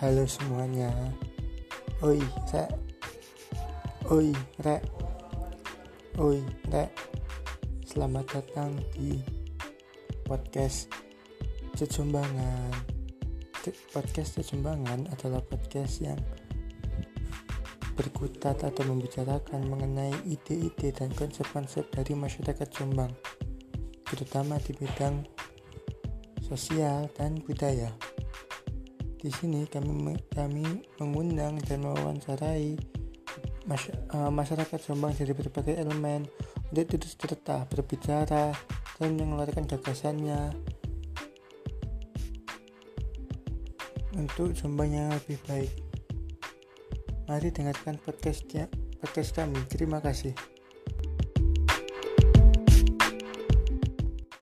Halo semuanya. Oi rek. Oi rek. Oi rek. Selamat datang di podcast Cecumbangan Podcast Cecumbangan adalah podcast yang berkutat atau membicarakan mengenai ide-ide dan konsep-konsep dari masyarakat Jombang terutama di bidang sosial dan budaya. Di sini kami kami mengundang dan mewawancarai eh, masyarakat Jombang dari berbagai elemen untuk terus serta berbicara dan mengeluarkan gagasannya untuk Jombang yang lebih baik. Mari dengarkan podcastnya podcast kami. Terima kasih.